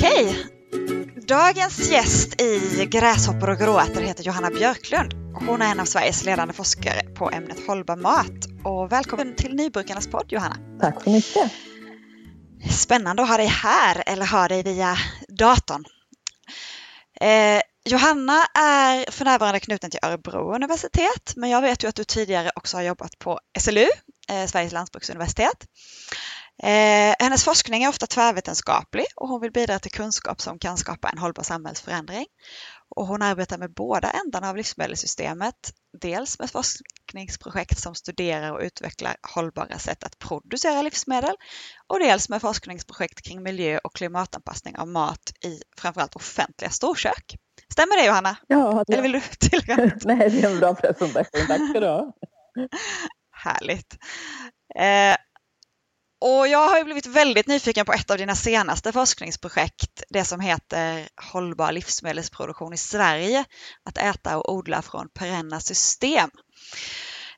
Okej. Dagens gäst i Gräshoppor och gråärtor heter Johanna Björklund. Hon är en av Sveriges ledande forskare på ämnet hållbar mat. Och välkommen till Nybrukarnas podd Johanna. Tack så mycket. Spännande att ha dig här eller ha dig via datorn. Eh, Johanna är för närvarande knuten till Örebro universitet, men jag vet ju att du tidigare också har jobbat på SLU, eh, Sveriges lantbruksuniversitet. Eh, hennes forskning är ofta tvärvetenskaplig och hon vill bidra till kunskap som kan skapa en hållbar samhällsförändring. Och hon arbetar med båda ändarna av livsmedelssystemet, dels med forskningsprojekt som studerar och utvecklar hållbara sätt att producera livsmedel och dels med forskningsprojekt kring miljö och klimatanpassning av mat i framförallt offentliga storkök. Stämmer det Johanna? Ja, det... Eller vill du tillägga Nej, det är en bra presentation. Tack ska du ha. Härligt. Eh, och jag har blivit väldigt nyfiken på ett av dina senaste forskningsprojekt, det som heter Hållbar livsmedelsproduktion i Sverige, att äta och odla från perenna system.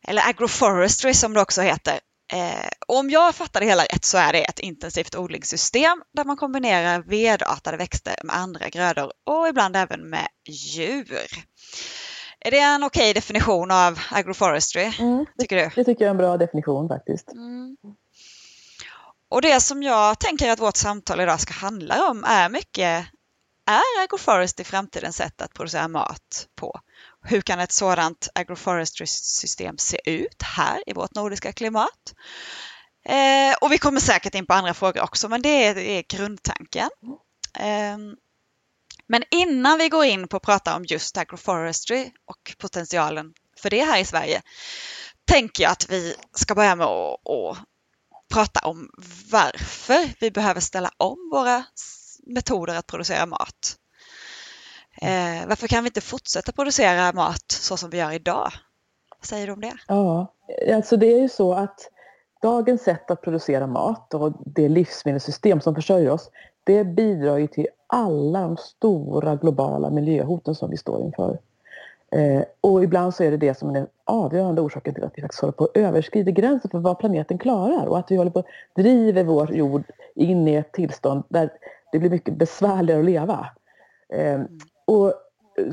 Eller agroforestry som det också heter. Eh, om jag fattar det hela rätt så är det ett intensivt odlingssystem där man kombinerar vedartade växter med andra grödor och ibland även med djur. Är det en okej okay definition av agroforestry? Mm, tycker du? Det tycker jag är en bra definition faktiskt. Mm. Och det som jag tänker att vårt samtal idag ska handla om är mycket, är agroforestry framtidens sätt att producera mat på? Hur kan ett sådant agroforestry-system se ut här i vårt nordiska klimat? Eh, och vi kommer säkert in på andra frågor också, men det är, det är grundtanken. Eh, men innan vi går in på att prata om just agroforestry och potentialen för det här i Sverige, tänker jag att vi ska börja med att, att prata om varför vi behöver ställa om våra metoder att producera mat. Eh, varför kan vi inte fortsätta producera mat så som vi gör idag? Vad säger du om det? Ja, alltså det är ju så att dagens sätt att producera mat och det livsmedelssystem som försörjer oss, det bidrar ju till alla de stora globala miljöhoten som vi står inför. Eh, och ibland så är det det som är den avgörande orsaken till att vi faktiskt håller på att överskrida gränsen för vad planeten klarar och att vi håller på att driva vår jord in i ett tillstånd där det blir mycket besvärligare att leva. Eh, och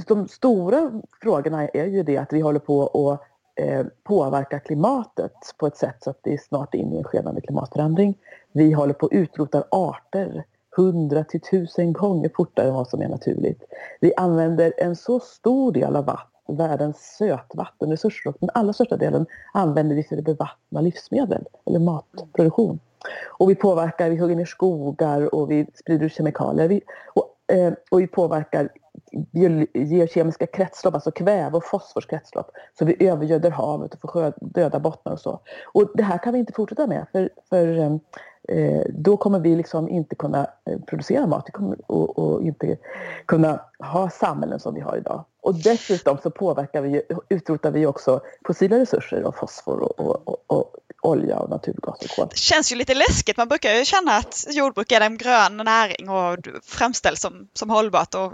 de stora frågorna är ju det att vi håller på att eh, påverka klimatet på ett sätt så att det är snart in i en skenande klimatförändring. Vi håller på att utrota arter 100 till tusen gånger fortare än vad som är naturligt. Vi använder en så stor del av vatten, världens sötvattenresurser och den allra största delen använder vi för att bevattna livsmedel eller matproduktion. Och vi påverkar, vi hugger ner skogar och vi sprider kemikalier. Vi, och, eh, och vi påverkar geokemiska kretslopp, alltså kväve och fosforskretslopp. Så vi övergöder havet och får döda bottnar och så. Och det här kan vi inte fortsätta med för, för eh, Eh, då kommer vi liksom inte kunna eh, producera mat och, och, inte kunna ha samhällen som vi har idag. Och dessutom så påverkar vi, utrotar vi också fossila resurser av fosfor och, och, och, olja och naturgas och kol. Det känns ju lite läskigt. Man brukar ju känna att jordbruk är en grön näring och framställs som, som hållbart och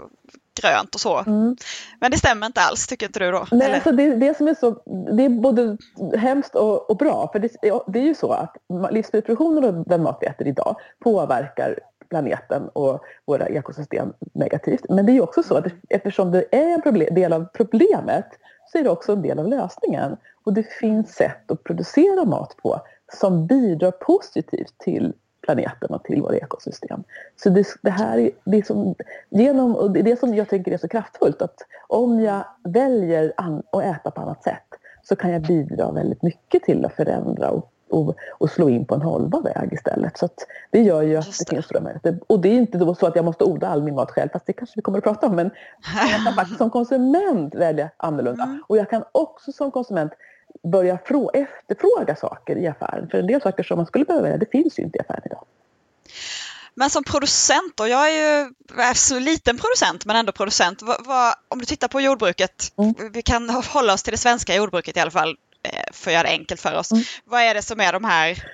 grönt och så. Mm. Men det stämmer inte alls, tycker inte du då? Nej, alltså det, det som är så, det är både hemskt och, och bra. För det, det, är ju så att livsmedelsproduktionen och den mat vi äter idag påverkar planeten och våra ekosystem negativt. Men det är ju också så att eftersom det är en problem, del av problemet så är det också en del av lösningen. Och det finns sätt att producera mat på som bidrar positivt till planeten och till våra ekosystem. Så det, det här är, det som, genom, och det är det som jag tänker är så kraftfullt att om jag väljer an, att äta på annat sätt så kan jag bidra väldigt mycket till att förändra och, och, och slå in på en hållbar väg istället. Så det gör ju att det, finns stora möjligheter. Och det är inte då så att jag måste odla all min mat själv, fast det kanske vi kommer att prata om. Men jag kan faktiskt som konsument välja annorlunda. Mm. Och jag kan också som konsument börja frå, efterfråga saker i affären. För en del saker som man skulle behöva, det finns ju inte i affären idag. Men som producent, och jag är ju är så liten producent men ändå producent. Vad, vad, om du tittar på jordbruket, mm. vi kan hålla oss till det svenska jordbruket i alla fall eh, för att göra det enkelt för oss. Mm. Vad är det som är de här,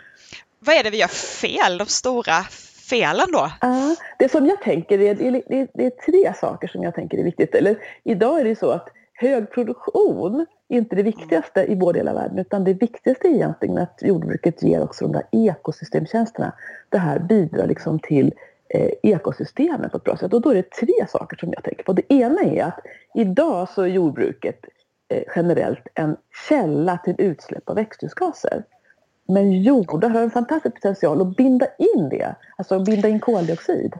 vad är det vi gör fel, de stora felen då? Uh, det som jag tänker är, det är, det är tre saker som jag tänker är viktigt. Eller, idag är det så att hög produktion är inte det viktigaste i vår del av världen utan det viktigaste är egentligen att jordbruket ger också de där ekosystemtjänsterna. Det här bidrar liksom till eh, ekosystemen på ett bra sätt. Och då är det tre saker som jag tänker på. Det ena är att idag så är jordbruket eh, generellt en källa till utsläpp av växthusgaser. Men jordar har en fantastisk potential att binda in det, alltså binda in koldioxid.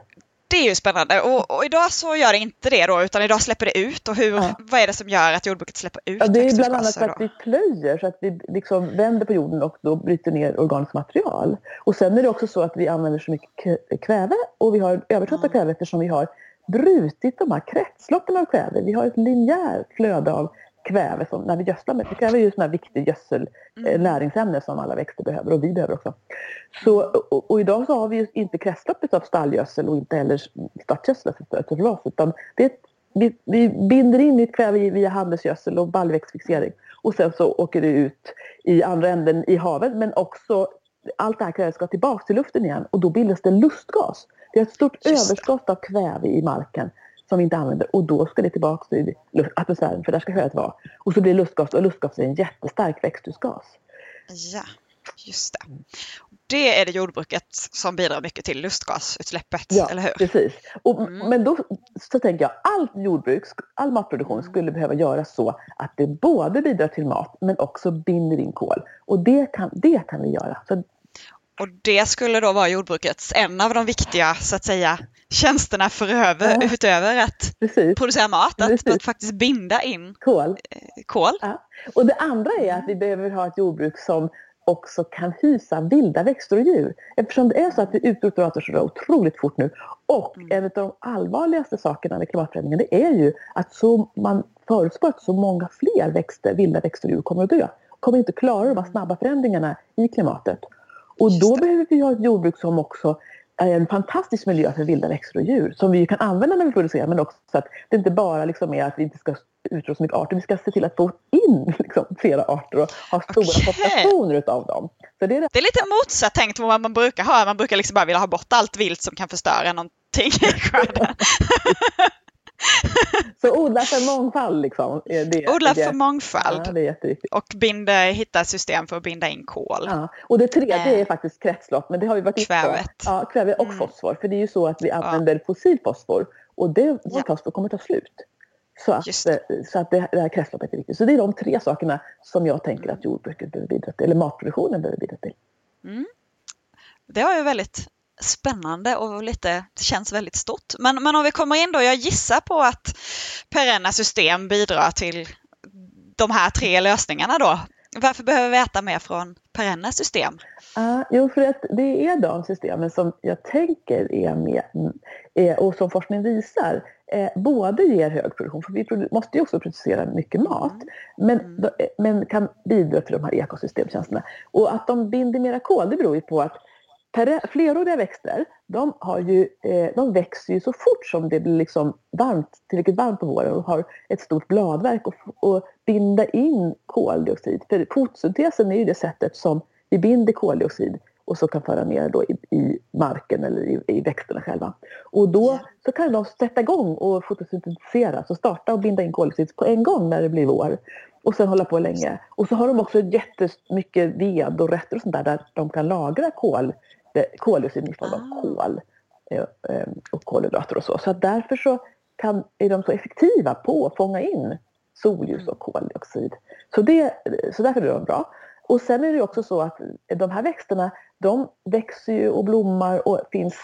Det är ju spännande och, och, idag så gör det inte det då utan idag släpper det ut och hur, ja. vad är det som gör att jordbruket släpper ut ja, Det är bland annat för att vi plöjer så att vi liksom vänder på jorden och då bryter ner organiskt material. Och sen är det också så att vi använder så mycket kväve och vi har överskott av kväve eftersom vi har brutit de här kretsloppen av kväve. Vi har ett linjärt flöde av kväve som, när vi gödslar med. Kväve är ju sådana viktig gödsel, mm. Eh, näringsämne som alla växter behöver och vi behöver också. Så, och, och idag så har vi ju inte kretsloppet av stallgödsel och inte heller stadgödsel för förlas utan det ett, vi, vi, binder in nytt kväve via handelsgödsel och baljväxtfixering och sen så åker det ut i andra änden i havet men också allt det här kvävet ska tillbaka till luften igen och då bildas det lustgas. Det är ett stort överskott av kväve i marken som vi inte använder och då ska det tillbaka till atmosfären för där ska höet vara. Och så blir det lustgas och lustgas är en jättestark växthusgas. Ja, just det. Det är det jordbruket som bidrar mycket till lustgasutsläppet, ja, eller hur? precis. Och, mm. Men då så tänker jag allt jordbruk, all matproduktion mm. skulle behöva göra så att det både bidrar till mat men också binder in kol. Och det kan, det kan vi göra. Så och det skulle då vara jordbrukets en av de viktiga så att säga tjänsterna för över, ja. utöver att Precis. producera mat, att, att, faktiskt binda in kol. Eh, kol. Ja. Och det andra är att vi behöver ha ett jordbruk som också kan hysa vilda växter och djur. Eftersom det är så att vi utrotar arter så otroligt fort nu. Och mm. en av de allvarligaste sakerna med klimatförändringen det är ju att så man förutspår att så många fler växter, vilda växter och djur kommer att dö. Kommer inte klara de här snabba förändringarna i klimatet. Och då behöver vi ha ett jordbruk som också är en fantastisk miljö för vilda växter och djur som vi kan använda när vi producerar men också så att det inte bara liksom är att vi inte ska utrota så mycket arter, vi ska se till att få in liksom, flera arter och ha stora okay. populationer utav dem. Så det, är det. det är lite motsatt tänkt mot vad man brukar ha, man brukar liksom bara vilja ha bort allt vilt som kan förstöra någonting i skörden. Så odla för mångfald liksom. Det, odla det, för mångfald. Ja, det är jätteviktigt. Och binda, hitta system för att binda in kol. Ja. Och det tredje äh, är faktiskt kretslopp, men det har vi varit Kvävet. Ja, kväve och mm. fosfor. För det är ju så att vi använder ja. fossil fosfor och det, vår fosfor kommer ta slut. Så att, eh, så att det, det här kretsloppet är viktigt. Så det är de tre sakerna som jag tänker att jordbruket behöver bidra till, eller matproduktionen behöver bidra till. Mm. Det var ju väldigt spännande och lite, det känns väldigt stort. Men, men om vi kommer in då, jag gissar på att perenna system bidrar till de här tre lösningarna då. Varför behöver vi äta mer från perenna system? Uh, jo, för att det är de systemen som jag tänker är med och som forskning visar eh, både ger hög produktion, för vi måste ju också producera mycket mat, mm. men, mm. men kan bidra till de här ekosystemtjänsterna. Och att de binder mera kol, det beror ju på att fleråriga växter, de, har ju, eh, de växer ju så fort som det blir liksom varmt, tillräckligt varmt på våren och har ett stort bladverk och, och binda in koldioxid. För fotosyntesen är ju det sättet som vi binder koldioxid och så kan föra ner då i, i marken eller i, i, växterna själva. Och då så kan de sätta igång och fotosyntetisera, så starta och binda in koldioxid på en gång när det blir vår. Och sen hålla på länge. Och så har de också jättemycket ved och rötter och sånt där, där de kan lagra kol koldioxid i form av ah. kol eh, eh, och kolhydrater och så. Så därför så kan, är de så effektiva på att fånga in solljus och koldioxid. Så, det, så därför är de bra. Och sen är det också så att de här växterna de växer ju och blommar och finns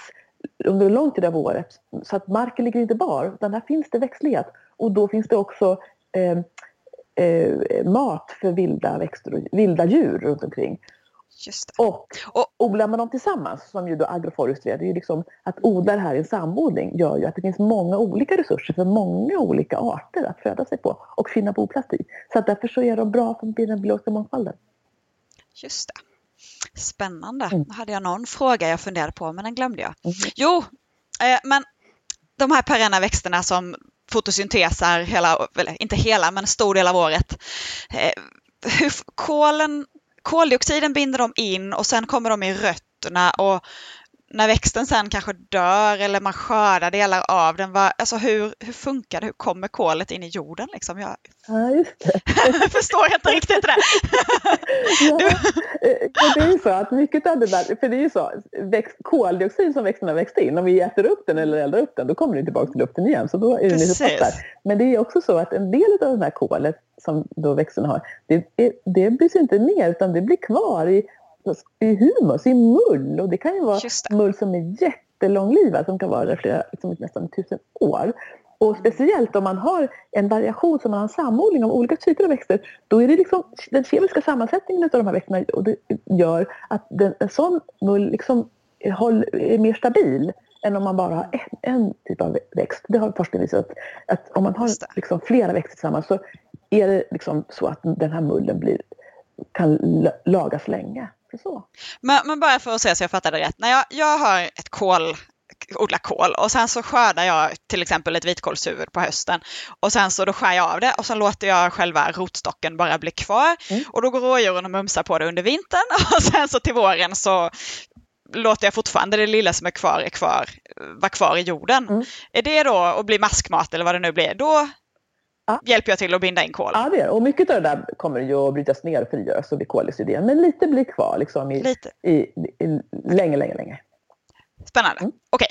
under lång tid av året. Så att marken ligger inte bar, utan här finns det växtlighet. Och då finns det också eh, eh, mat för vilda växter och vilda djur runt omkring. Och, och odlar man dem tillsammans, som ju då agroforestry är, det är ju liksom att odla det här i en samodling gör ju att det finns många olika resurser för många olika arter att föda sig på och finna boplats i. Så att därför så är de bra för den biologiska mångfalden. Just det. Spännande. Mm. Då hade jag någon fråga jag funderade på, men den glömde jag. Mm. Jo, eh, men de här perenna växterna som fotosyntesar hela, eller inte hela, men en stor del av året. Eh, hur, kolen koldioxiden binder de in och sen kommer de i rötterna och när växten sen kanske dör eller man skördar delar av den, vad, alltså hur, hur funkar det? Hur kommer kolet in i jorden? Liksom? Jag Ja, just det. förstår inte riktigt det. Ja, eh, det är ju så att mycket av det där, för det är ju så, växt, koldioxid som växterna växt in, om vi äter upp den eller eldar upp den, då kommer den tillbaka till luften igen. Så då är den lite där. Men det är också så att en del av det här kolet som då växterna har, det, det bryts inte ner utan det blir kvar i, i humus, i mull. Och det kan ju vara mull som är jättelånglivad, som kan vara där flera, liksom nästan tusen år. Och speciellt om man har en variation som man har en samodling av olika typer av växter, då är det liksom den kemiska sammansättningen av de här växterna och det gör att den, en sån mull liksom är mer stabil än om man bara har en, en typ av växt. Det har forskningen visat. Att om man har liksom flera växter tillsammans så är det liksom så att den här mullen blir, kan la- lagas länge. Så. Men, men bara för att se så jag fattar det rätt. När jag, jag har ett kål, odlar kål och sen så skördar jag till exempel ett vitkålshuvud på hösten och sen så då skär jag av det och sen låter jag själva rotstocken bara bli kvar Mm. och då går rådjuren och mumsar på det under vintern och sen så till våren så låter jag fortfarande det lilla som är kvar, är kvar vara kvar i jorden. Mm. Är det då att bli maskmat eller vad det nu blir, då Ja. hjälper jag till att binda in kol. Ja, det är. Och mycket av det där kommer ju att brytas ner och frigöras och bli koldioxid igen. Men lite blir kvar liksom i, i, i, länge, länge, länge. Spännande. Mm. Okej,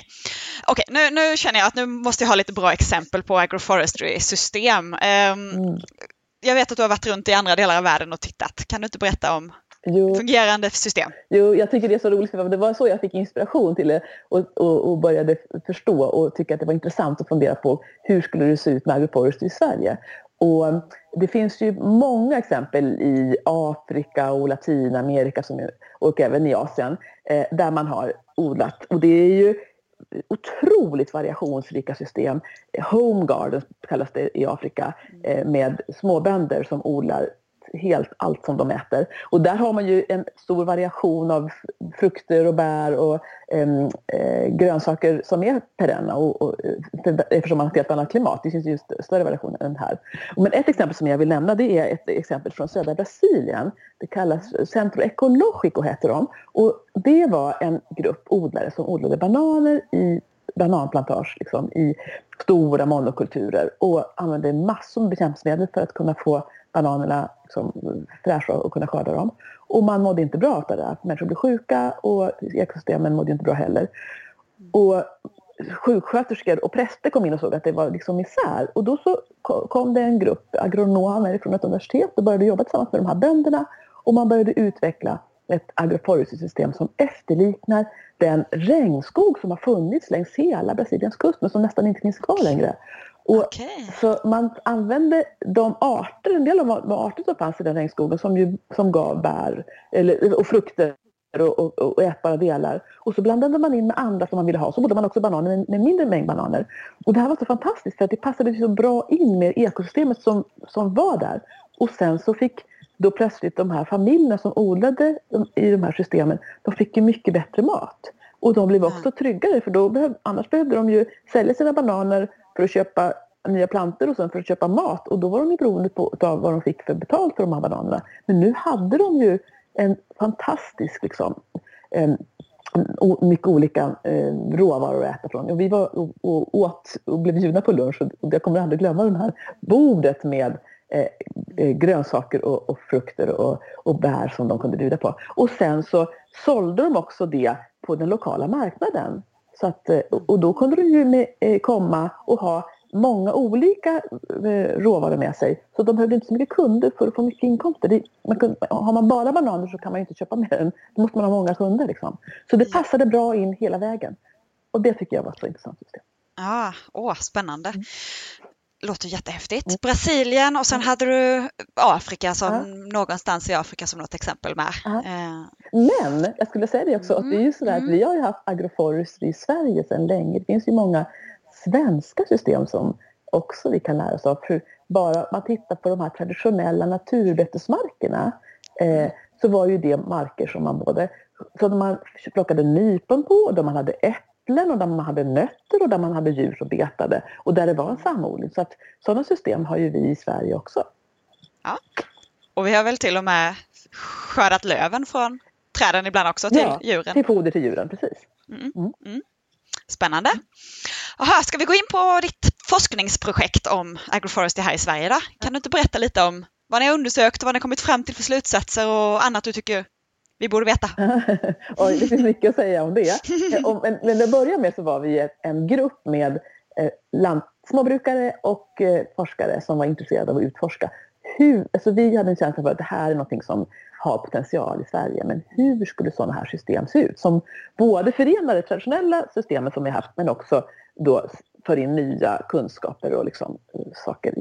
Okej, nu, nu känner jag att nu måste jag ha lite bra exempel på agroforestry-system. Ehm, Mm. Jag vet att du har varit runt i andra delar av världen och tittat. Kan du inte berätta om Jo, fungerande system? jo, jag tycker det är så roligt, för det var så jag fick inspiration till det och, och, och började förstå och tycka att det var intressant att fundera på hur skulle det se ut med agroforestry i Sverige. Och um, det finns ju många exempel i Afrika och Latinamerika som, och även i Asien eh, där man har odlat. Och det är ju otroligt variationsrika system. Home gardens kallas det i Afrika eh, med småbönder som odlar helt allt som de äter. Och där har man ju en stor variation av frukter och bär och eh, grönsaker som är perenna och, och, för, eftersom man har ett helt annat klimat. Det finns ju större variation än här. Men ett exempel som jag vill nämna det är ett exempel från södra Brasilien. Det kallas Centro Ecologico heter de. Och det var en grupp odlare som odlade bananer i bananplantage liksom, i stora monokulturer och använde massor med bekämpningsmedel för att kunna få bananerna liksom, fräscha och kunna skörda dem. Och man mådde inte bra av det där. Människor blev sjuka och ekosystemen mådde inte bra heller. Och sjuksköterskor och präster kom in och såg att det var liksom misär. Och då så ko- kom det en grupp agronomer från ett universitet och började jobba tillsammans med de här bönderna. Och man började utveckla ett agroforestry-system som efterliknar den regnskog som har funnits längs hela Brasiliens kust men som nästan inte finns kvar längre. Och Okej. så man använde de arter, en del av de arter som fanns i den regnskogen som, ju, som gav bär eller, och frukter och, och, och ätbara delar. Och så blandade man in med andra som man ville ha. Så bodde man också bananer med, med mindre mängd bananer. Och det här var så fantastiskt för att det passade så bra in med ekosystemet som, som var där. Och sen så fick då plötsligt de här familjerna som odlade de- i de här systemen, de fick ju mycket bättre mat. Och de blev också tryggare för då behöv, annars behövde de ju sälja sina bananer för att köpa nya plantor och sen för att köpa mat och då var de ju beroende på, av vad de fick för betalt för de här bananerna. Men nu hade de ju en fantastisk liksom, em, mycket olika eh, råvaror att äta från. Och vi var och, och åt och blev bjudna på lunch och jag kommer aldrig glömma det här bordet med eh, eh, grönsaker och, och frukter och, och bär som de kunde bjuda på. Och sen så sålde de också det på den lokala marknaden. Så att, eh, och då kunde de ju med, eh, komma och ha många olika eh, råvaror med sig. Så de behövde inte så mycket kunder för att få mycket inkomster. Det, man kunde, har man bara bananer så kan man ju inte köpa mer än, då måste man ha många kunder. Liksom. Så det Ja. passade bra in hela vägen. Och det tycker jag var så intressant system. Ah, åh, spännande. Låter jättehäftigt. Mm. Brasilien och sen hade du Afrika som Ja. någonstans i Afrika som något exempel med. Eh, Men jag skulle säga det också, att det är ju sådär Mm, att vi har ju haft agroforestry i Sverige sedan länge. Det finns ju många svenska system som också vi kan lära oss av. För bara man tittar på de här traditionella naturbetesmarkerna eh, så var ju det marker som man både som man plockade nypon på, där man hade äpplen och där man hade nötter och där man hade djur som betade och där det var en samodling. Så att sådana system har ju vi i Sverige också. och vi har väl till och med skördat löven från träden ibland också till Ja, djuren. Till foder till djuren, precis. Mm. Mm. mm. Spännande. Aha, ska vi gå in på ditt forskningsprojekt om agroforestry här i Sverige? Då? Kan du inte berätta lite om vad ni har undersökt och vad ni har kommit fram till för slutsatser och annat du tycker vi borde veta? Oj, det finns mycket att säga om det. Men, men att börja med så var vi en grupp med eh, småbrukare och eh, forskare som var intresserade av att utforska. Hur, alltså vi hade en känsla för att det här är något som har potential i Sverige. Men hur skulle sådana här system se ut? Som både förenar det traditionella systemet som vi haft men också då för in nya kunskaper och liksom, eh, saker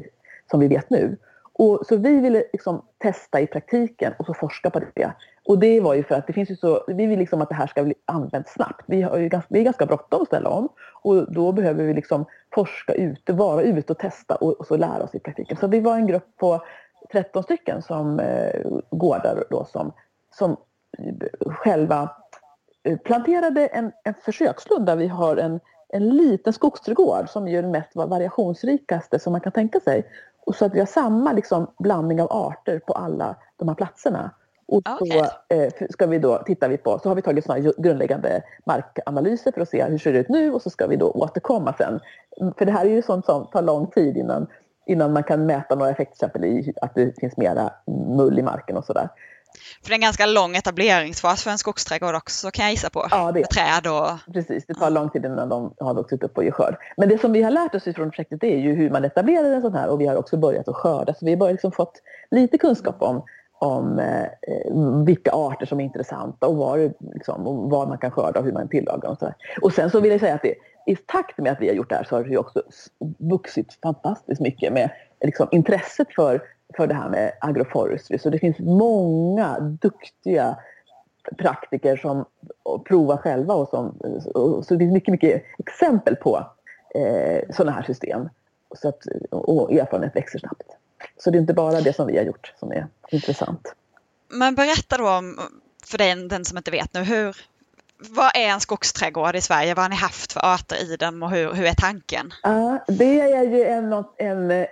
som vi vet nu. Och, så vi ville liksom testa i praktiken och så forska på det. Och det var ju för att det finns ju så, vi vill liksom att det här ska bli använt snabbt. Vi har ju ganska, är ganska bråttom att ställa om och då behöver vi liksom forska ute, vara ute och testa och, och så lära oss i praktiken. Så vi var en grupp på 13 stycken som eh, gårdar då som, som eh, själva eh, planterade en, en försökslund där vi har en, en liten skogsträdgård som är den mest variationsrikaste som man kan tänka sig. Och så att vi har samma liksom, blandning av arter på alla de här platserna. Och så okay. eh, ska vi då, tittar vi på, så har vi tagit såna grundläggande markanalyser för att se hur det ser ut nu och så ska vi då återkomma sen. För det här är ju sånt som tar lång tid innan innan man kan mäta några effekter, till exempel i att det finns mera mull i marken och sådär. För det är en ganska lång etableringsfas för en skogsträdgård också kan jag gissa på. Ja, det är träd och... Precis, det tar lång tid innan de har vuxit upp och ger skörd. Men det som vi har lärt oss från projektet är ju hur man etablerar en sån här och vi har också börjat att skörda. Så vi har liksom fått lite kunskap om, om eh, vilka arter som är intressanta och, var, liksom, och vad man kan skörda och hur man tillagar och så. Och sen så vill jag säga att det, i takt med att vi har gjort det här så har det också vuxit fantastiskt mycket med liksom, intresset för, för det här med agroforestry. Så det finns många duktiga praktiker som provar själva och, som, och så det finns mycket, mycket exempel på eh, sådana här system. Så att, och erfarenhet växer snabbt. Så det är inte bara det som vi har gjort som är intressant. Men berätta då om, för den, den som inte vet nu, hur, vad är en skogsträdgård i Sverige? Vad har ni haft för arter i den och hur, hur är tanken? Ja, det är ju en, en, eh,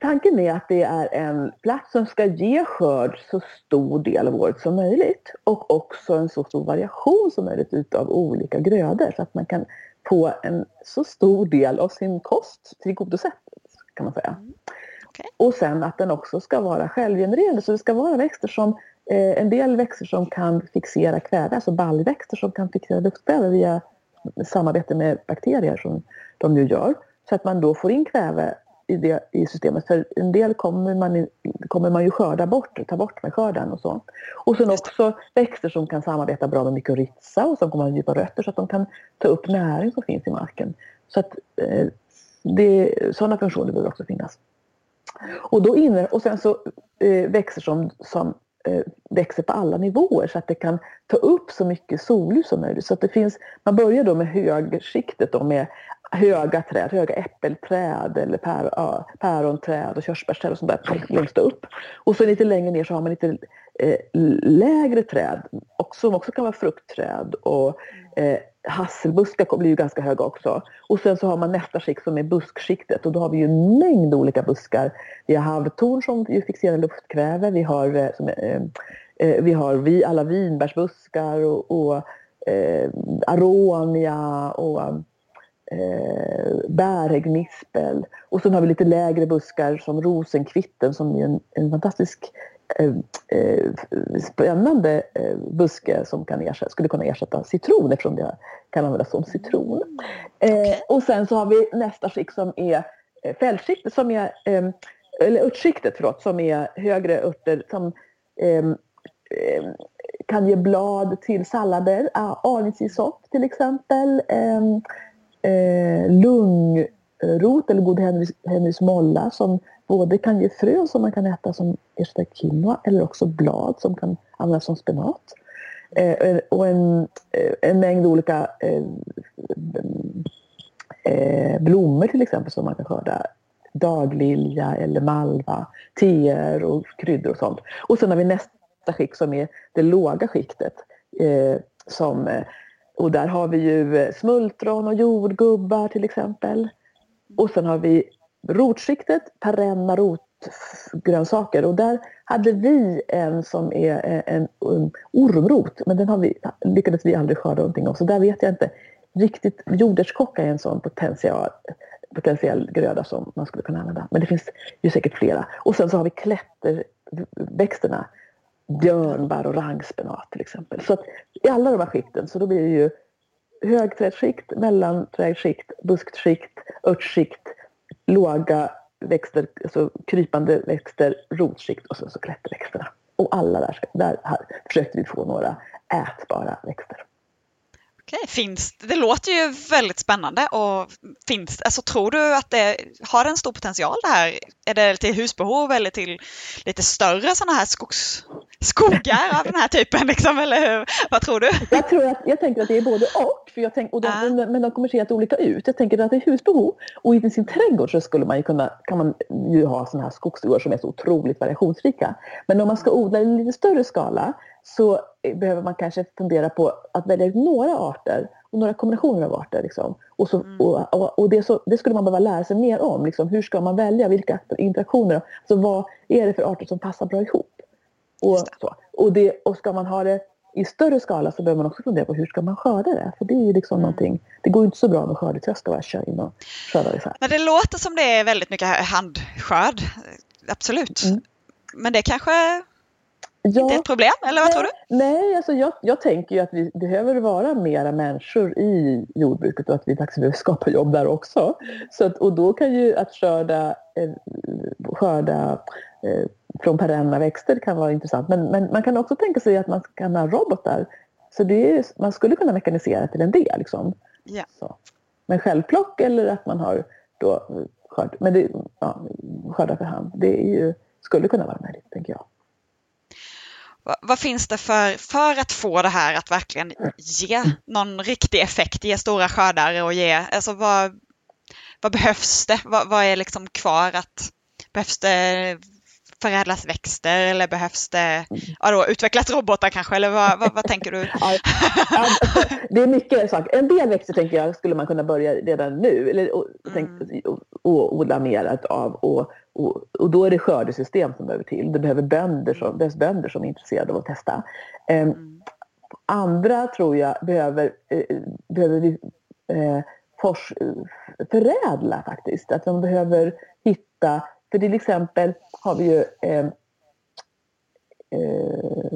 tanken är att det är en plats som ska ge skörd så stor del av året som möjligt och också en så stor variation som möjligt utav olika grödor så att man kan få en så stor del av sin kost tillgodosett kan man säga. Mm. Okay. Och sen att den också ska vara självgenererande så det ska vara växter som Eh, en del växter som kan fixera kväve, alltså baljväxter som kan fixera luftkväve via samarbete med bakterier som de nu gör. Så att man då får in kväve i, det, i systemet. För en del kommer man, kommer man ju skörda bort, ta bort med skörden och så. Och sen också växter som kan samarbeta bra med mykorrhiza och som kommer ha djupa rötter så att de kan ta upp näring som finns i marken. Så att eh, det, sådana funktioner behöver också finnas. Och, då inne, och sen så eh, växer som, som eh, växer på alla nivåer så att det kan ta upp så mycket solljus som möjligt. Så att det finns, man börjar då med högskiktet då med höga träd, höga äppelträd eller pär, ja, päronträd och körsbärsträd och sånt där längst upp. Och så lite längre ner så har man lite eh, lägre träd och som också kan vara fruktträd och eh, hasselbuskar blir ju ganska höga också. Och sen så har man nästa skikt som är buskskiktet och då har vi ju en mängd olika buskar. Vi har havtorn som ju fixerar luftkväve, vi har, eh, som, eh, eh, vi har vi, alla vinbärsbuskar och, och eh, aronia och eh, bärhäggnispel. Och sen har vi lite lägre buskar som rosenkvitten som är en, en fantastisk spännande eh, buske som kan ersätta, skulle kunna ersätta citron eftersom det kan användas som citron. Okay. och sen så har vi nästa skikt som är fältskiktet som är eller örtskiktet förlåt, som är högre örter som kan ge blad till sallader, aluncisot till exempel, rot eller god Henrys molla som både kan ge frö som man kan äta som ersätta quinoa eller också blad som kan användas som spenat. Eh, eh och en, eh, en mängd olika eh, eh, blommor till exempel som man kan skörda. Daglilja eller malva, teer och kryddor och sånt. Och sen har vi nästa skikt som är det låga skiktet. Eh, som, eh, och där har vi ju smultron och jordgubbar till exempel. Och sen har vi rotskiktet, perenna rotgrönsaker och där hade vi en som är eh, en, ormrot men den har vi, lyckades vi aldrig skörda någonting av så där vet jag inte riktigt. Jordärtskocka är en sån potential, potentiell gröda som man skulle kunna använda men det finns ju säkert flera. Och sen så har vi klätterväxterna björnbär och rangspenat till exempel. Så att i alla de här skikten så då blir det ju högträdskikt, mellanträdskikt, buskskikt, örtskikt, låga växter, alltså krypande växter, rotskikt och så, så klätterväxterna. Och alla där, där här försökte vi få några ätbara växter. Okej, finns, det låter ju väldigt spännande och finns, alltså tror du att det har en stor potential det här? Är det till husbehov eller till lite större sådana här skogs, skogar av den här typen liksom, eller hur? Vad tror du? Jag tror att, jag tänker att det är både och, för jag tänk, och de, ja. men de kommer se helt olika ut. Jag tänker att det är husbehov och i sin trädgård så skulle man ju kunna, kan man ju ha sådana här skogsstugor som är så otroligt variationsrika. Men om man ska odla i lite större skala så behöver man kanske fundera på att välja ut några arter och några kombinationer av arter. Liksom. Och, så, mm. och, och, och det, så, det, skulle man behöva lära sig mer om. Liksom. Hur ska man välja? Vilka interaktioner? Alltså, vad är det för arter som passar bra ihop? Och, så. Och, det, och ska man ha det i större skala så behöver man också fundera på hur ska man skörda det? För det är ju liksom mm. någonting, det går inte så bra med skördetröska att köra in och skörda isär. Men det låter som det är väldigt mycket handskörd, absolut. Mm. Men det kanske Ja, inte ett problem, eller vad nej, tror du? Nej, alltså jag, jag tänker ju att vi behöver vara mera människor i jordbruket och att vi faktiskt behöver skapa jobb där också. Så att, och då kan ju att skörda, eh, skörda eh, från perenna växter kan vara intressant. Men, men man kan också tänka sig att man kan ha robotar. Så det är, man skulle kunna mekanisera till en del. Liksom. Ja. Så. Men självplock eller att man har då skörd, men det, ja, skördar för hand. Det är ju, skulle kunna vara möjligt, tänker jag. Vad, vad, finns det för, för att få det här att verkligen ge någon riktig effekt, ge stora skördar och ge, alltså vad, vad behövs det? Vad, vad är liksom kvar att, behövs det förädlas växter eller behövs det ja då, utvecklas robotar kanske? Eller vad, vad, vad tänker du? Ja, det är mycket saker. En del växter tänker jag skulle man kunna börja redan nu eller, och, mm. och, och odla mer av. Och, och, och, då är det skördesystem som behöver till. Det behöver bönder som, behövs bönder som är intresserade av att testa. Um, mm. Andra tror jag behöver, eh, behöver vi, eh, fors, förädla faktiskt. Att man behöver hitta för till exempel har vi ju eh, eh,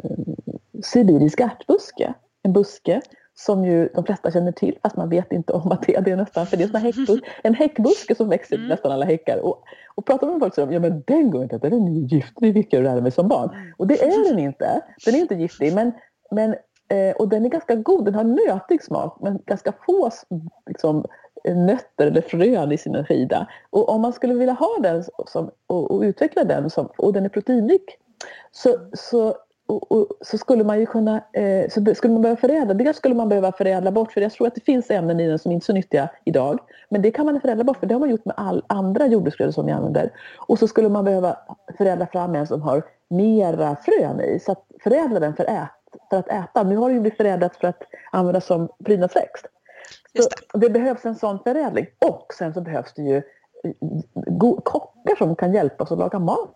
sibirisk ärtbuske. En buske som ju de flesta känner till fast man vet inte om att det är det nästan. För det är häckbus en häckbuske som växer mm. nästan alla häckar. Och, och pratar man med folk så säger de, ja men den går inte, den är ju giftig, fick jag lära mig som barn. Mm. Och det är den inte. Den är inte giftig men, men eh, och den är ganska god, den har nötig smak men ganska få liksom, nötter eller frön i sin skida. Och om man skulle vilja ha den som, och, och utveckla den som, och den är proteinrik så, så, och, och, så skulle man ju kunna eh, så skulle man behöva förädla. Dels skulle man behöva förädla bort för jag tror att det finns ämnen i den som inte är så nyttiga idag. Men det kan man förädla bort för det har man gjort med all andra jordbruksgrödor som vi använder. Och så skulle man behöva förädla fram en som har mera frön i. Så att förädla den för, ät, för att äta. Nu har det ju blivit förädlat för att användas som prydnadsväxt. Det. det. behövs en sån förädling och sen så behövs det ju eh, kockar som kan hjälpa oss att laga mat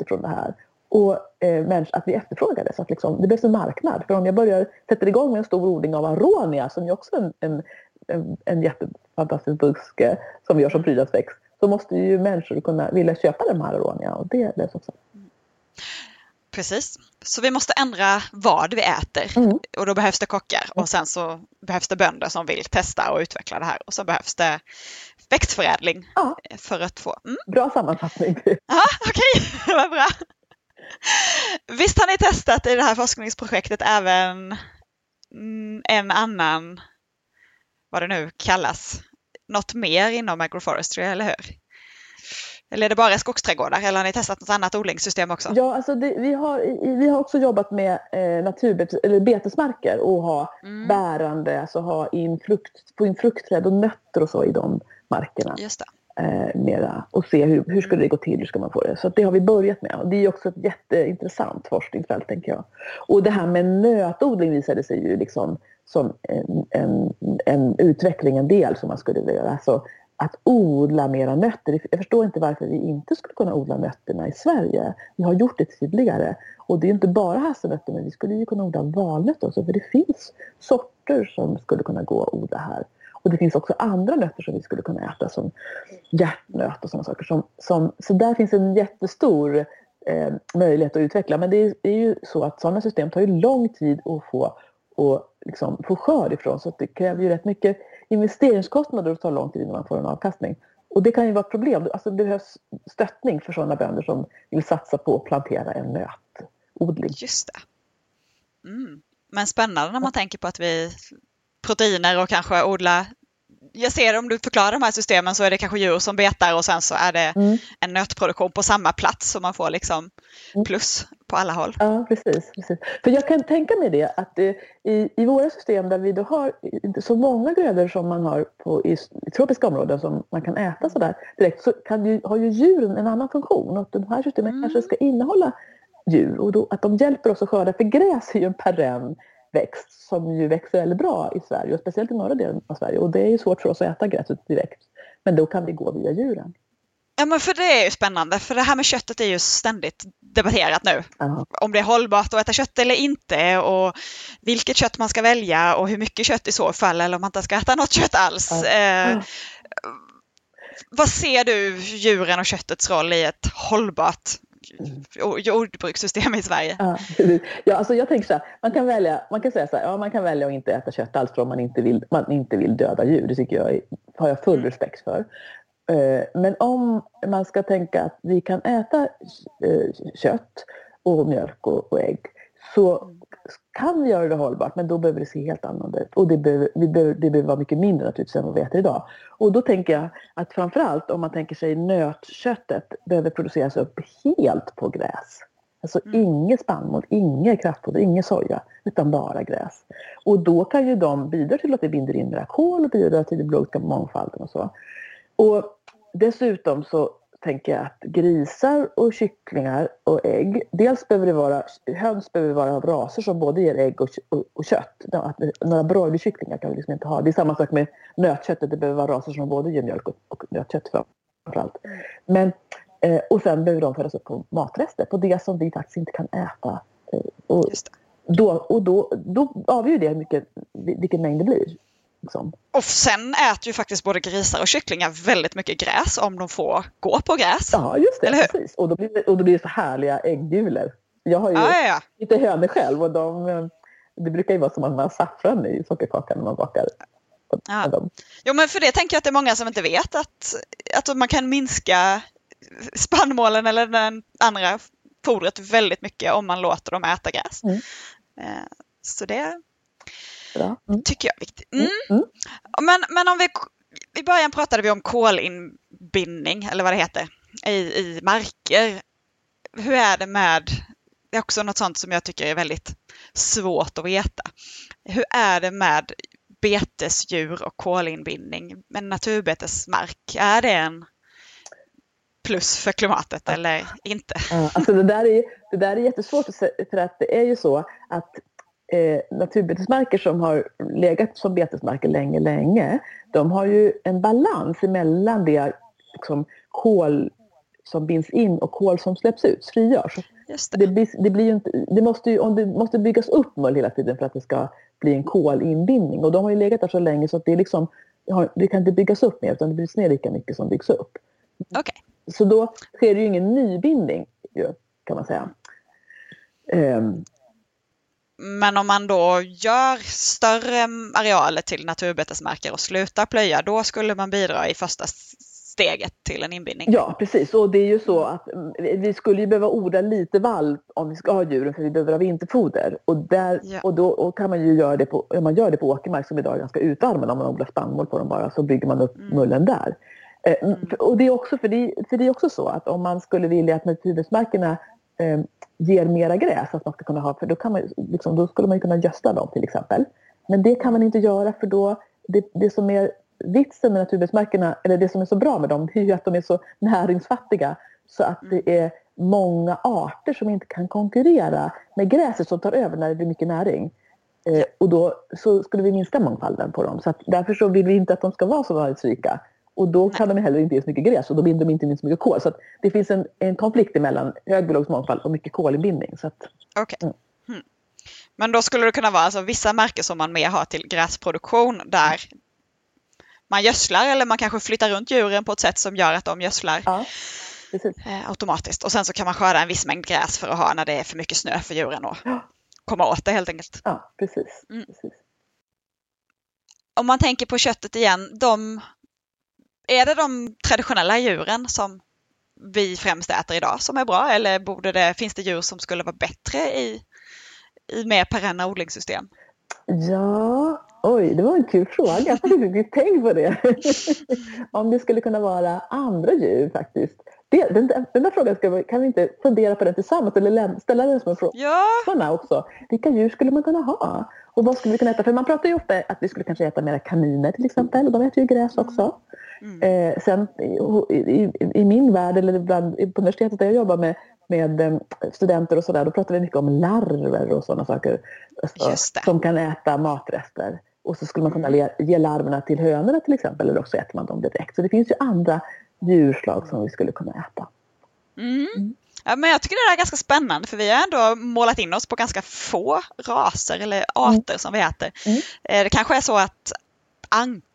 ifrån det här. Och eh, att vi efterfrågar det. Så att liksom, det behövs en marknad. För om jag börjar sätta igång med en stor odling av aronia som ju också är en, en, en, en jättefantastisk buske som vi gör som prydnadsväxt så måste ju människor kunna vilja köpa de här aronia och det behövs också. Precis. Så vi måste ändra vad vi äter mm. och då behövs det kockar och sen så behövs det bönder som vill testa och utveckla det här och så behövs det växtförädling ja. för att få... Mm. Bra sammanfattning. Ja, okej, okay. vad bra. Visst har ni testat i det här forskningsprojektet även mm, en annan, vad det nu kallas, något mer inom agroforestry, eller hur? Eller är det bara skogsträdgårdar eller har ni testat något annat odlingssystem också? Ja, alltså det, vi, har, vi har också jobbat med eh, naturbet, eller betesmarker och ha mm. bärande, alltså ha in frukt, få in fruktträd och nötter och så i de markerna. Just det. Eh, mera, och se hur, hur skulle det gå till, hur ska man få det. Så det har vi börjat med. Och det är också ett jätteintressant forskningsfält tänker jag. Och det här med nötodling visade sig ju liksom som en, en, en utveckling, en del som man skulle vilja göra. Alltså att odla mera nötter. Jag förstår inte varför vi inte skulle kunna odla nötterna i Sverige. Vi har gjort det tidigare. Och det är inte bara hasselnötter, men vi skulle ju kunna odla valnötter också. För det finns sorter som skulle kunna gå att odla här. Och det finns också andra nötter som vi skulle kunna äta som hjärtnöt och sådana saker. Som, som, så där finns en jättestor eh, möjlighet att utveckla. Men det är, är ju så att sådana system tar ju lång tid att få, och liksom få skörd ifrån. Så det kräver ju rätt mycket investeringskostnader och tar lång tid innan man får en avkastning. Och det kan ju vara ett problem. Alltså det behövs stöttning för sådana bönder som vill satsa på att plantera en nötodling. Just det. Mm. Men spännande när man tänker på att vi proteiner och kanske odla jag ser om du förklarar de här systemen så är det kanske djur som betar och sen så är det mm. en nötproduktion på samma plats så man får liksom mm. plus på alla håll. Ja, precis. precis. För jag kan tänka mig det att det, i, i våra system där vi då har inte så många grödor som man har på, i, i tropiska områden som man kan äta sådär direkt så kan ju, har ju djuren en annan funktion och de här systemen mm. kanske ska innehålla djur och då, att de hjälper oss att skörda för gräs är ju en perenn växt som ju växer väldigt bra i Sverige och speciellt i norra delen av Sverige och det är ju svårt för oss att äta gräset direkt. Men då kan vi gå via djuren. Ja men för det är ju spännande för det här med köttet är ju ständigt debatterat nu. Aha. Om det är hållbart att äta kött eller inte och vilket kött man ska välja och hur mycket kött i så fall eller om man inte ska äta något kött alls. Ja. Eh, vad ser du djuren och köttets roll i ett hållbart jordbrukssystem i Sverige. Ja, ja, alltså jag tänker så här, man kan välja, man kan säga så här, ja man kan välja att inte äta kött alls för om man inte vill, man inte vill döda djur. Det tycker jag har jag full mm. respekt för. Eh, men om man ska tänka att vi kan äta eh, kött och mjölk och ägg så mm kan vi göra det hållbart men då behöver det se helt annorlunda ut. Och det behöver, vi behöver, det behöver vara mycket mindre naturligtvis än vad vi äter idag. Och då tänker jag att framförallt om man tänker sig nötköttet behöver produceras upp helt på gräs. Alltså mm. inget spannmål, inget kraftfoder, inget soja utan bara gräs. Och då kan ju de bidra till att det binder in mera kol och bidra till den biologiska mångfalden och så. Och dessutom så tänker jag att grisar och kycklingar och ägg, dels behöver det vara, höns behöver vara av raser som både ger ägg och, och, och kött. Att, några broilerkycklingar kan vi liksom inte ha. Det är samma sak med nötköttet, det behöver vara raser som både ger mjölk och, och nötkött framförallt. Men, eh, och sen behöver de födas upp på matrester, på det som vi faktiskt inte kan äta. Eh, och, då, och då, då avgör det mycket, vilken mängd det blir. Liksom. Och sen äter ju faktiskt både grisar och kycklingar väldigt mycket gräs om de får gå på gräs. Ja, just det. Precis. Och, då blir det, och då blir det så härliga äggulor. Jag har ju ah, ja, ja. lite hönor själv och de, det brukar ju vara som att man har saffran i sockerkakan när man bakar. Ja. Jo men för det tänker jag att det är många som inte vet att, att man kan minska spannmålen eller den andra fodret väldigt mycket om man låter dem äta gräs. Mm. Eh, så det Bra. Mm. tycker jag är viktigt. Mm. Mm. mm. Men, men om vi, i början pratade vi om kolinbindning, eller vad det heter, i, i marker. Hur är det med, det är också något sånt som jag tycker är väldigt svårt att veta. Hur är det med betesdjur och kolinbindning med naturbetesmark? Är det en plus för klimatet eller inte? Alltså det, där är, det där är jättesvårt för att det är ju så att eh, naturbetesmarker som har legat som betesmarker länge, länge, de har ju en balans mellan det liksom, kol som binds in och kol som släpps ut, frigörs. Det. Det, det, blir inte, det, måste ju, det måste byggas upp mull hela tiden för att det ska bli en kolinbindning och de har ju legat där så länge så att det, liksom, det kan inte byggas upp mer utan det bryts ner lika mycket som byggs upp. Okay. Så då sker det ju ingen nybindning kan man säga. Um, men om man då gör större arealer till naturbetesmarker och slutar plöja, då skulle man bidra i första steget till en inbindning. Ja, precis. Och det är ju så att vi skulle ju behöva odla lite vall om vi ska ha djuren för vi behöver ha vinterfoder. Och, där, ja. och då och kan man ju göra det på, om man gör det på åkermark som idag är ganska utarmad, om man odlar spannmål på dem bara, så bygger man upp mm. mullen där. Eh, mm. Och det är också, för det, för det är också så att om man skulle vilja att naturbetesmarkerna eh, ger mera gräs att man ska kunna ha, för då, kan man, liksom, då skulle man kunna gödsla dem till exempel. Men det kan man inte göra för då, det, det som är vitsen med naturbetesmarkerna, eller det som är så bra med dem, det är ju att de är så näringsfattiga så att det är många arter som inte kan konkurrera med gräset som tar över när det blir mycket näring. Eh, och då så skulle vi minska mångfalden på dem. Så att därför så vill vi inte att de ska vara så näringsrika Och då kan de heller inte ge så mycket gräs och då binder de inte in så mycket kol. Så det finns en, en konflikt mellan hög biologisk mångfald och mycket kolinbindning. Okej. Okay. Mm. Mm. Men då skulle det kunna vara alltså, vissa märken som man mer har till gräsproduktion där man gödslar eller man kanske flyttar runt djuren på ett sätt som gör att de gödslar ja, eh, automatiskt. Och sen så kan man skörda en viss mängd gräs för att ha när det är för mycket snö för djuren och ja. komma åt det helt enkelt. Ja, precis. Mm. precis. Om man tänker på köttet igen, de, är det de traditionella djuren som vi främst äter idag som är bra eller borde det, finns det djur som skulle vara bättre i, i mer perenna odlingssystem? Ja, oj, det var en kul fråga. Jag har inte tänkt på det. Om det skulle kunna vara andra djur faktiskt. Det, den, den där frågan ska kan vi inte fundera på den tillsammans eller ställa den som en fråga ja. också. Vilka djur skulle man kunna ha? Och vad skulle vi kunna äta? För man pratar ju ofta att vi skulle kanske äta mera kaniner till exempel. De äter ju gräs också. Mm. Eh, sen i, i, i, min värld, eller bland, på universitetet där jag jobbar med, med eh, studenter och sådär, då pratar vi mycket om larver och sådana saker. Alltså, som kan äta matrester. Och så skulle man kunna mm. ge larverna till hönorna till exempel, eller också äter man dem direkt. Så det finns ju andra djurslag som vi skulle kunna äta. Mm. mm. Ja, men jag tycker det är ganska spännande för vi har ändå målat in oss på ganska få raser eller arter mm. som vi äter. Mm. Eh, det kanske är så att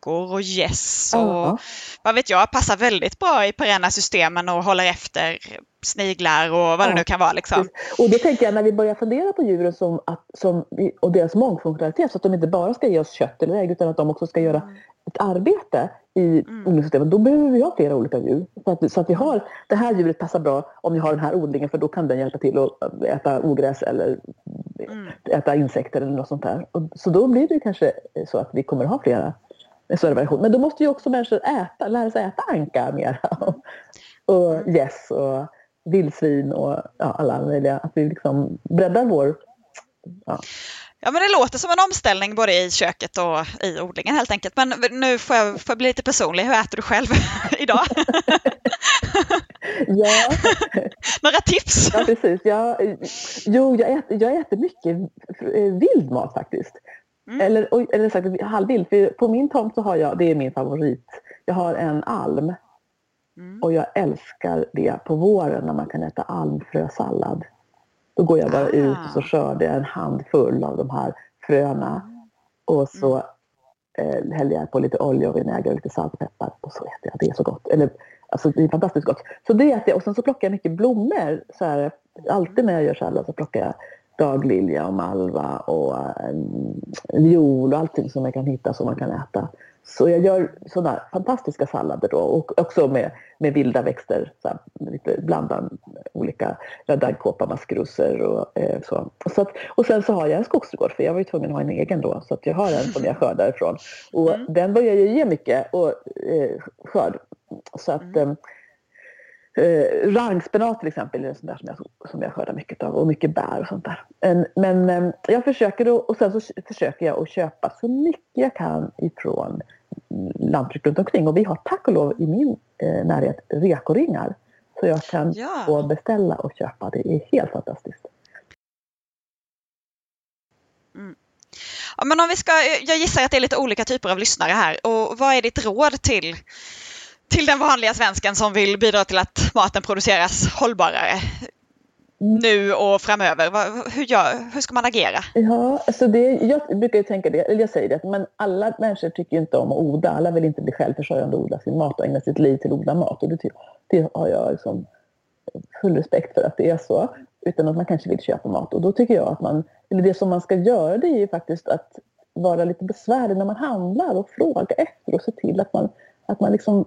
ankor och gäss och uh -huh. vad vet jag passar väldigt bra i perenna systemen och håller efter sniglar och vad det nu kan vara. Liksom. Och det tänker jag när vi börjar fundera på djuren som att, som, och deras mångfunktionalitet så att de inte bara ska ge oss kött eller ägg utan att de också ska göra mm. ett arbete i mm. odlingssystemet. Då behöver vi ha flera olika djur. Så att, så att vi har, det här djuret passar bra om vi har den här odlingen för då kan den hjälpa till att äta ogräs eller mm. äta insekter eller något sånt där. Och, så då blir det kanske så att vi kommer ha flera större variation. Men då måste ju också människor äta, lära sig äta anka mer. och gäss yes, och vildsvin och ja, alla möjliga. Att vi liksom breddar vår... Ja. Ja men det låter som en omställning både i köket och i odlingen helt enkelt. Men nu får jag, får jag bli lite personlig. Hur äter du själv idag? ja. Några tips? Ja precis. Jag, jo, jag äter, jag äter mycket vild mat faktiskt. Mm. Eller, eller sagt halvvild. För på min tomt så har jag, det är min favorit, jag har en alm Mm. Och jag älskar det på våren när man kan äta almfrösallad. Då går jag bara ah. ut och så skörder jag en handfull av de här fröna. Och så mm. eh, häller jag på lite olja och vinäger och lite salt och och så äter jag. Det är så gott. Eller, alltså, det är fantastiskt gott. Så det äter jag. Och sen så plockar jag mycket blommor. Så här, alltid när jag gör sallad så plockar jag daglilja och malva och um, viol och allting som jag kan hitta som man kan äta. Så jag gör sådana fantastiska sallader då och också med, med vilda växter. Så här, lite blandar olika daggkåpa, maskrosor och eh, så. Och, så att, och sen så har jag en skogsträdgård för jag var ju tvungen att ha en egen då. Så att jag har en som jag skördar ifrån. Och mm. den börjar ju ge mycket och, eh, skörd. Så att mm. Eh, rangspenat till exempel är en sån där som jag, som jag skördar mycket av och mycket bär och sånt där. En, men eh, jag försöker då, och sen så försöker jag att köpa så mycket jag kan ifrån lantbruk runt omkring och vi har tack och lov i min eh, närhet rekoringar. Så jag kan ja. få beställa och köpa. Det är helt fantastiskt. Mm. Ja, men om vi ska, jag gissar att det är lite olika typer av lyssnare här. Och vad är ditt råd till till den vanliga svensken som vill bidra till att maten produceras hållbarare nu och framöver? Hur, gör, hur ska man agera? Ja, alltså det, jag brukar ju tänka det, eller jag säger det, men alla människor tycker inte om att odla. Alla vill inte bli självförsörjande och odla sin mat och ägna sitt liv till att odla mat. Och det, det har jag liksom full respekt för att det är så. Utan att man kanske vill köpa mat. Och då tycker jag att man, eller det som man ska göra det är ju faktiskt att vara lite besvärlig när man handlar och fråga efter och se till att man att man liksom...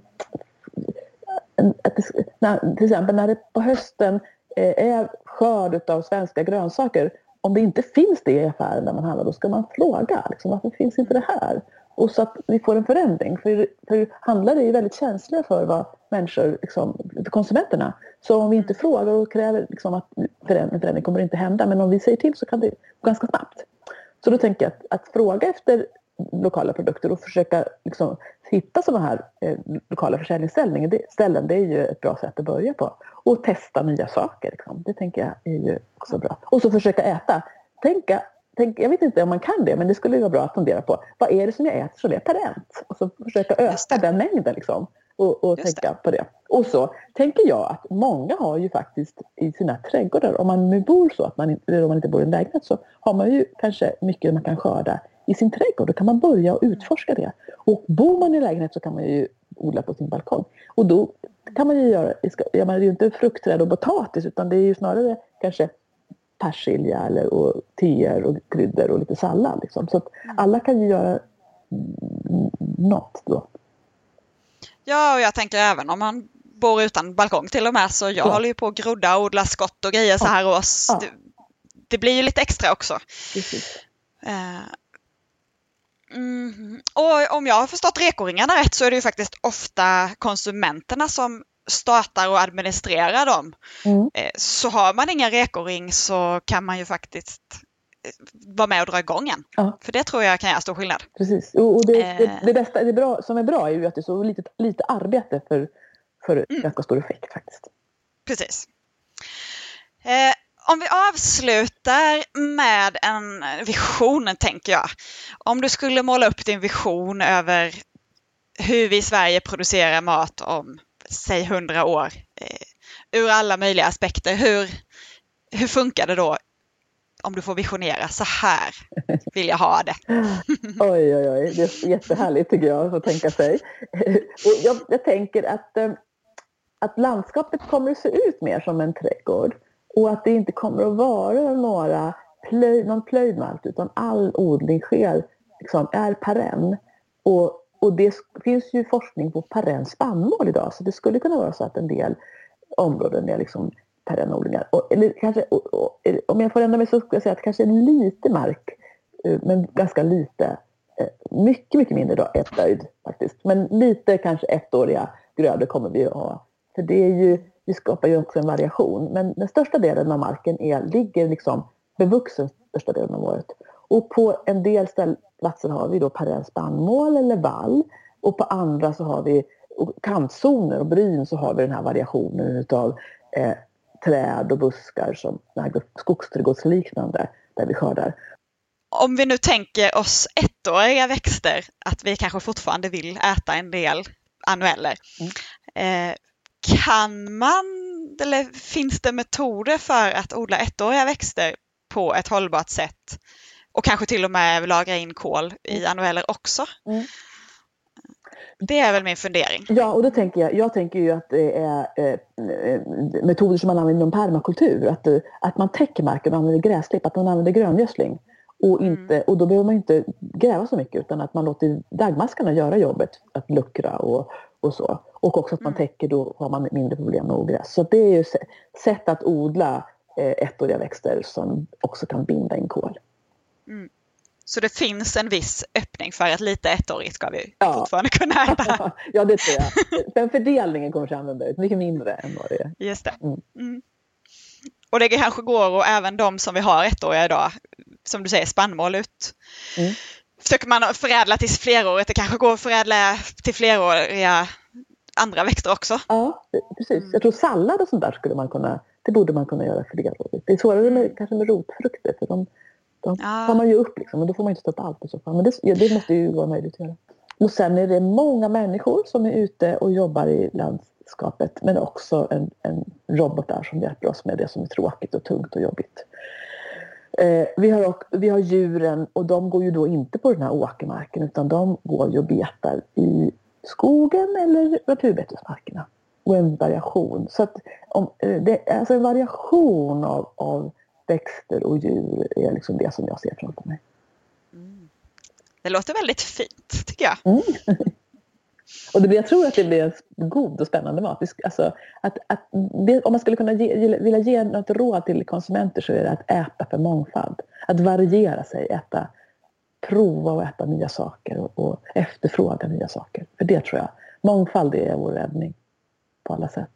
Att det, när, till exempel när det på hösten eh, är skörd av svenska grönsaker. Om det inte finns det i affären där man handlar, då ska man fråga. Liksom, varför finns inte det här? Och så att vi får en förändring. För, för handlare är ju väldigt känsliga för vad människor, liksom, konsumenterna. Så om vi inte frågar och kräver liksom, att förändring, förändring kommer inte hända. Men om vi säger till så kan det gå ganska snabbt. Så då tänker jag att, att fråga efter lokala produkter och försöka liksom, hitta sådana här eh, lokala försäljningsställen det, ställen, det är ju ett bra sätt att börja på. Och testa nya saker. Liksom. Det tänker jag är ju också bra. Och så försöka äta. Tänka, tänk, jag vet inte om man kan det, men det skulle vara bra att fundera på vad är det som jag äter som är parent? Och så försöka öka den mängden. Liksom. och, och tänka det. på det. Och så tänker jag att många har ju faktiskt i sina trädgårdar, om man nu bor så att man, eller om man inte bor i en lägenhet så har man ju kanske mycket man kan skörda i sin trädgård. Då kan man börja och utforska det. Och bor man i lägenhet så kan man ju odla på sin balkong. Och då kan man ju göra, jag menar, det är ju inte fruktträd och potatis utan det är ju snarare kanske persilja eller, och teer och kryddor och lite sallad. Liksom. Så att mm. alla kan ju göra något då. Ja, och jag tänker även om man bor utan balkong till och med så jag ja. håller ju på att grodda och odla skott och grejer så här års. Ja. Det, det, blir ju lite extra också. Uh, mm, och om jag har förstått rekoringarna rätt så är det ju faktiskt ofta konsumenterna som startar och administrerar dem. Mm. Eh, så har man ingen rekoring så kan man ju faktiskt eh, vara med och dra igång en. Ja. För det tror jag kan göra stor skillnad. Precis. Och det, det, det eh. bästa, det bra, som är bra är ju att det är så lite, lite arbete för, för mm. ganska stor effekt faktiskt. Precis. Eh, om vi avslutar med en vision, tänker jag. Om du skulle måla upp din vision över hur vi i Sverige producerar mat om säg hundra år eh, ur alla möjliga aspekter. Hur, hur funkar det då om du får visionera, så här vill jag ha det. oj, oj, oj, det är jättehärligt tycker jag att tänka sig. Jag, jag tänker att, eh, att landskapet kommer att se ut mer som en trädgård och att det inte kommer att vara några plöj, någon plöjd mark utan all odling sker, liksom, är perenn. Och och det finns ju forskning på perenn spannmål idag så det skulle kunna vara så att en del områden är liksom perennodlingar. eller kanske, och, och, om jag får ändra mig så skulle jag säga att kanske lite mark, eh, men ganska lite, eh, mycket, mycket mindre då, är plöjd faktiskt. Men lite kanske ettåriga grödor kommer vi att ha. För det är ju, vi skapar ju också en variation. Men den största delen av marken är, ligger liksom bevuxen största delen av året. Och på en del platser har vi då perenn spannmål eller vall och på andra så har vi kantzoner och bryn så har vi den här variationen utav eh, träd och buskar som skogsträdgårdsliknande där vi skördar. Om vi nu tänker oss ettåriga växter, att vi kanske fortfarande vill äta en del annueller. Mm. Eh, kan man, eller finns det metoder för att odla ettåriga växter på ett hållbart sätt och kanske till och med lagra in kol i mm. annueller också. Mm. Det är väl min fundering. Ja, och då tänker jag, jag tänker ju att det är eh, metoder som man använder inom permakultur. Att, eh, att man täcker marken och använder gräsklipp, att man använder gröngödsling. Och, inte, mm. och då behöver man inte gräva så mycket utan att man låter dagmaskarna göra jobbet att luckra och, och så. Och också att man mm. täcker, då har man mindre problem med ogräs. Så det är ju sätt att odla eh, ettåriga växter som också kan binda in kol. Mm. Så det finns en viss öppning för att lite ettårigt ska vi ja. fortfarande kunna äta. ja, det tror jag. Den fördelningen kommer att använda ut mycket mindre än vad det är. Just det. Mm. Mm. Och det kanske går och även de som vi har ettåriga idag, som du säger spannmål ut. Mm. Försöker man förädla till flerårigt, det kanske går att förädla till fleråriga andra växter också. Ja, precis. Jag tror sallad och sånt där skulle man kunna, det borde man kunna göra flerårigt. Det är svårare med, kanske med rotfrukter för de då ja. tar man ju upp liksom, och då får man inte ta upp allt i så fall. Men det, ja, det måste ju vara möjligt att göra. Och sen är det många människor som är ute och jobbar i landskapet men också en, en robot där som hjälper oss med det som är tråkigt och tungt och jobbigt. Eh, vi, har, vi har djuren och de går ju då inte på den här åkermarken utan de går ju och betar i skogen eller naturbetesmarkerna. Och en variation. Så att, om, eh, det, alltså en variation av, av växter och djur är liksom det som jag ser framför mig. Mm. Det låter väldigt fint tycker jag. Mm. och det, jag tror att det blir en god och spännande mat. Alltså, att, att det, om man skulle kunna ge, vilja ge något råd till konsumenter så är det att äta för mångfald. Att variera sig, äta, prova och äta nya saker och, och efterfråga nya saker. För det tror jag, mångfald är vår räddning på alla sätt.